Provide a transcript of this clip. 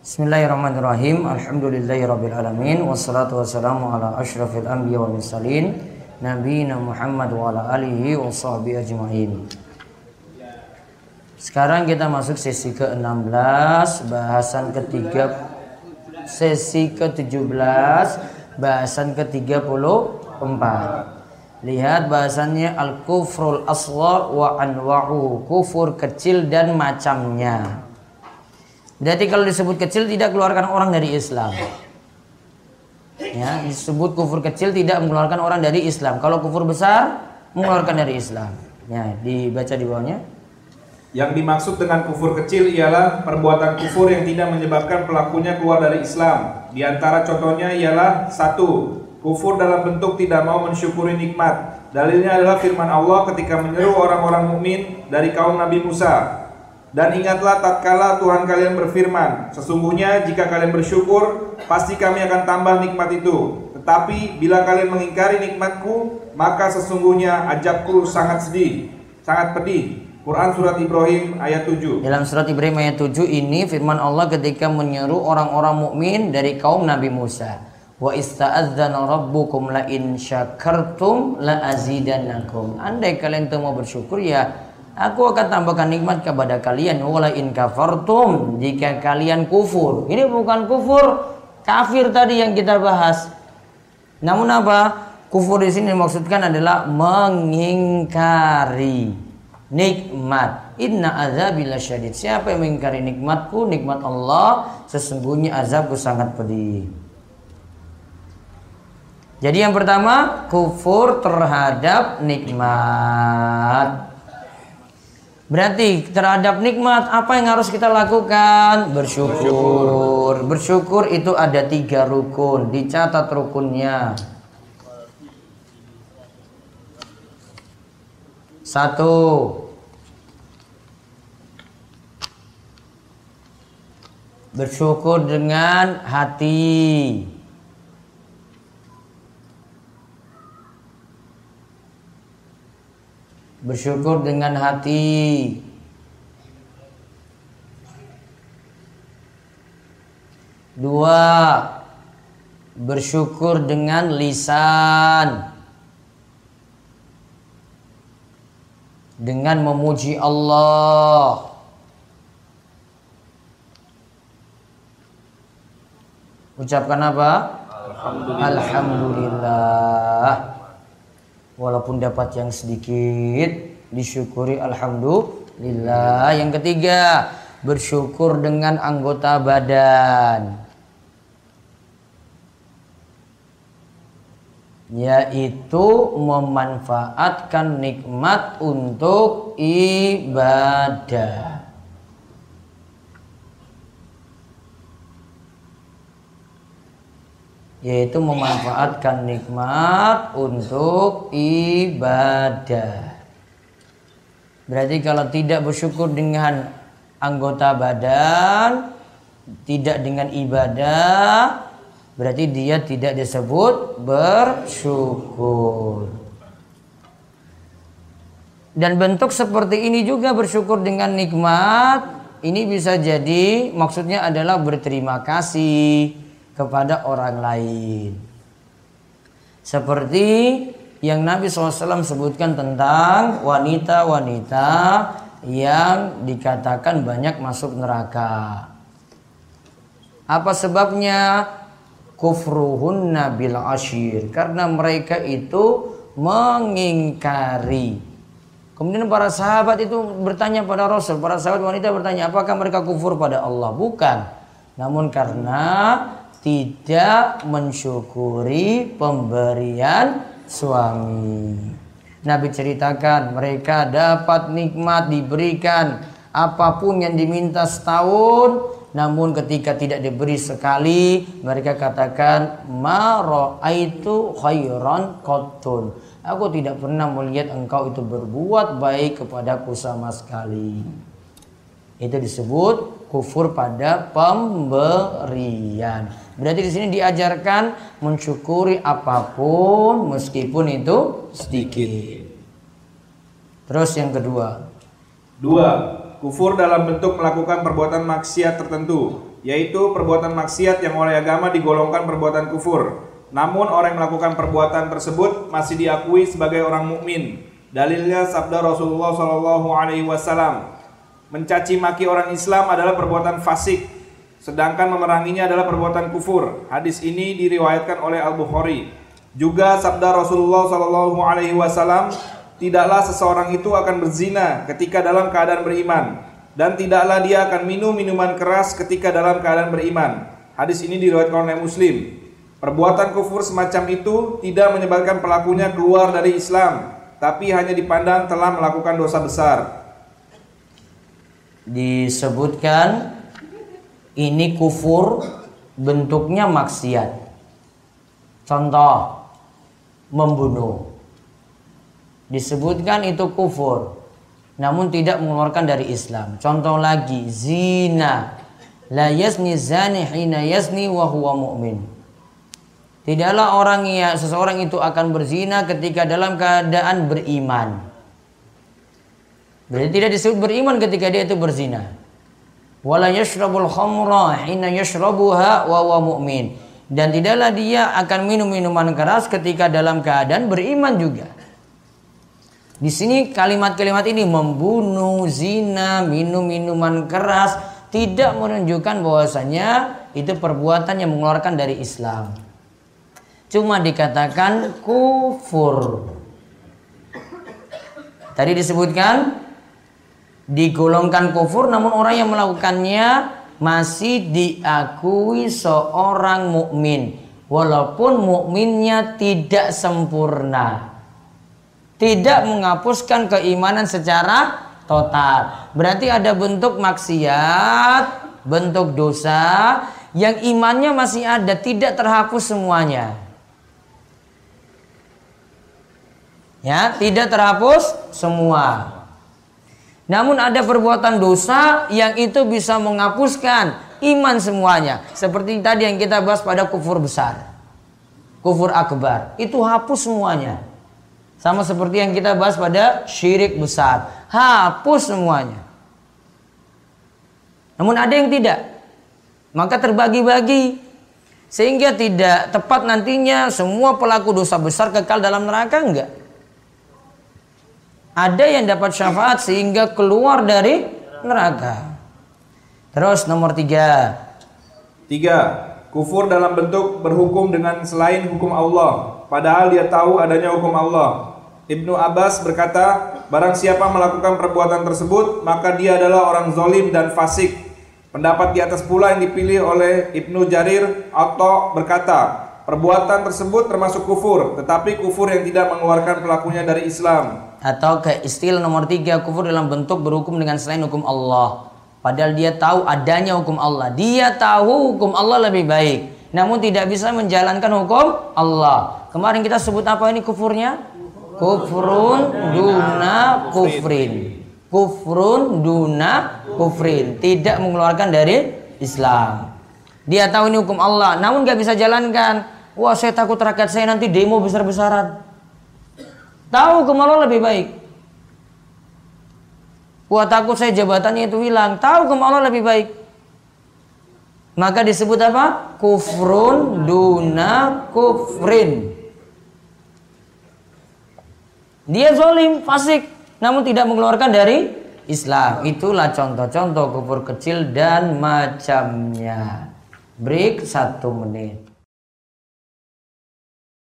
Bismillahirrahmanirrahim. Alhamdulillahirabbil wassalatu wassalamu ala asyrafil anbiya wal mursalin nabiyina Muhammad wa ala alihi wa sahbihi ajmain. Sekarang kita masuk sesi ke-16, bahasan ketiga sesi ke-17, bahasan ke-34. Lihat bahasannya al-kufrul asghar wa anwa'uhu, kufur kecil dan macamnya. Berarti kalau disebut kecil tidak keluarkan orang dari Islam. Ya, disebut kufur kecil tidak mengeluarkan orang dari Islam. Kalau kufur besar mengeluarkan dari Islam. Ya, dibaca di bawahnya. Yang dimaksud dengan kufur kecil ialah perbuatan kufur yang tidak menyebabkan pelakunya keluar dari Islam. Di antara contohnya ialah satu, kufur dalam bentuk tidak mau mensyukuri nikmat. Dalilnya adalah firman Allah ketika menyeru orang-orang mukmin dari kaum Nabi Musa. Dan ingatlah tatkala Tuhan kalian berfirman, sesungguhnya jika kalian bersyukur, pasti kami akan tambah nikmat itu. Tetapi bila kalian mengingkari nikmatku, maka sesungguhnya ajabku sangat sedih, sangat pedih. Quran surat Ibrahim ayat 7. Dalam surat Ibrahim ayat 7 ini firman Allah ketika menyeru orang-orang mukmin dari kaum Nabi Musa. Wa ista'adzana rabbukum la in syakartum la azidannakum. Andai kalian itu mau bersyukur ya Aku akan tambahkan nikmat kepada kalian wala in kafartum jika kalian kufur. Ini bukan kufur kafir tadi yang kita bahas. Namun apa? Kufur di sini dimaksudkan adalah mengingkari nikmat. Inna azabila syadid. Siapa yang mengingkari nikmatku, nikmat Allah, sesungguhnya azabku sangat pedih. Jadi yang pertama, kufur terhadap nikmat. Berarti terhadap nikmat apa yang harus kita lakukan? Bersyukur. Bersyukur itu ada tiga rukun. Dicatat rukunnya. Satu. Bersyukur dengan hati. Bersyukur dengan hati. Dua bersyukur dengan lisan. Dengan memuji Allah. Ucapkan apa? Alhamdulillah, Alhamdulillah walaupun dapat yang sedikit disyukuri alhamdulillah. Yang ketiga bersyukur dengan anggota badan. Yaitu memanfaatkan nikmat untuk ibadah yaitu memanfaatkan nikmat untuk ibadah. Berarti kalau tidak bersyukur dengan anggota badan, tidak dengan ibadah, berarti dia tidak disebut bersyukur. Dan bentuk seperti ini juga bersyukur dengan nikmat, ini bisa jadi maksudnya adalah berterima kasih kepada orang lain. Seperti yang Nabi SAW sebutkan tentang wanita-wanita yang dikatakan banyak masuk neraka. Apa sebabnya? Kufruhun nabil ashir. Karena mereka itu mengingkari. Kemudian para sahabat itu bertanya pada Rasul. Para sahabat wanita bertanya, apakah mereka kufur pada Allah? Bukan. Namun karena tidak mensyukuri pemberian suami. Nabi ceritakan mereka dapat nikmat diberikan apa pun yang diminta setahun namun ketika tidak diberi sekali mereka katakan ma itu khairan qatun. Aku tidak pernah melihat engkau itu berbuat baik kepadaku sama sekali. Itu disebut kufur pada pemberian Berarti di sini diajarkan mensyukuri apa pun meskipun itu sedikit. Terus yang kedua. Dua, kufur dalam bentuk melakukan perbuatan maksiat tertentu. yaitu perbuatan maksiat yang oleh agama digolongkan perbuatan kufur. Namun orang yang melakukan perbuatan tersebut masih diakui sebagai orang mukmin. Dalilnya sabda Rasulullah Shallallahu Alaihi mencaci maki orang Islam adalah perbuatan fasik, sedangkan memeranginya adalah perbuatan kufur. Hadis ini diriwayatkan oleh Al Bukhari. Juga sabda Rasulullah Shallallahu Alaihi Wasallam, tidaklah seseorang itu akan berzina ketika dalam keadaan beriman dan tidaklah dia akan minum minuman keras ketika dalam keadaan beriman. Hadis ini diriwayatkan oleh Muslim. Perbuatan kufur semacam itu tidak menyebabkan pelakunya keluar dari Islam, tapi hanya dipandang telah melakukan dosa besar. Disebutkan ini kufur bentuknya maksiat. Contoh membunuh. Disebutkan itu kufur namun tidak mengeluarkan dari Islam. Contoh lagi, zina. La yasni zani hina yasni wa huwa mu'min. Tidaklah orang yang seseorang itu akan berzina ketika dalam keadaan beriman. Berarti tidak disebut beriman ketika dia itu berzina. Wala yashrabul khamra hina yashrabuha wa huwa mu'min. Dan tidaklah dia akan minum minuman keras ketika dalam keadaan beriman juga. Di sini kalimat-kalimat ini membunuh, zina, minum minuman keras tidak menunjukkan bahwasanya itu perbuatan yang mengeluarkan dari Islam. Cuma dikatakan kufur. Tadi disebutkan digolongkan kufur namun orang yang melakukannya masih diakui seorang mukmin walaupun mukminnya tidak sempurna tidak menghapuskan keimanan secara total. Berarti ada bentuk maksiat, bentuk dosa yang imannya masih ada, tidak terhapus semuanya. Ya, tidak terhapus semua. Namun ada perbuatan dosa yang itu bisa menghapuskan iman semuanya. Seperti tadi yang kita bahas pada kufur besar. Kufur akbar. Itu hapus semuanya. Sama seperti yang kita bahas pada syirik besar. Hapus semuanya. Namun ada yang tidak. Maka terbagi-bagi. Sehingga tidak tepat nantinya semua pelaku dosa besar kekal dalam neraka enggak. Ada yang dapat syafaat sehingga keluar dari neraka. Terus nomor tiga. Tiga, kufur dalam bentuk berhukum dengan selain hukum Allah. Padahal dia tahu adanya hukum Allah. Ibnu Abbas berkata, barang siapa melakukan perbuatan tersebut, maka dia adalah orang zolim dan fasik. Pendapat di atas pula yang dipilih oleh Ibnu Jarir atau berkata, perbuatan tersebut termasuk kufur, tetapi kufur yang tidak mengeluarkan pelakunya dari Islam. Atau ke istilah nomor tiga, kufur dalam bentuk berhukum dengan selain hukum Allah. Padahal dia tahu adanya hukum Allah. Dia tahu hukum Allah lebih baik. Namun tidak bisa menjalankan hukum Allah. Kemarin kita sebut apa ini kufurnya? kufrun duna kufrin kufrun duna kufrin tidak mengeluarkan dari Islam dia tahu ini hukum Allah namun gak bisa jalankan wah saya takut rakyat saya nanti demo besar-besaran tahu Allah lebih baik wah takut saya jabatannya itu hilang tahu Allah lebih baik maka disebut apa kufrun duna kufrin dia zolim, fasik, namun tidak mengeluarkan dari Islam. Itulah contoh-contoh kufur kecil dan macamnya. Break satu menit.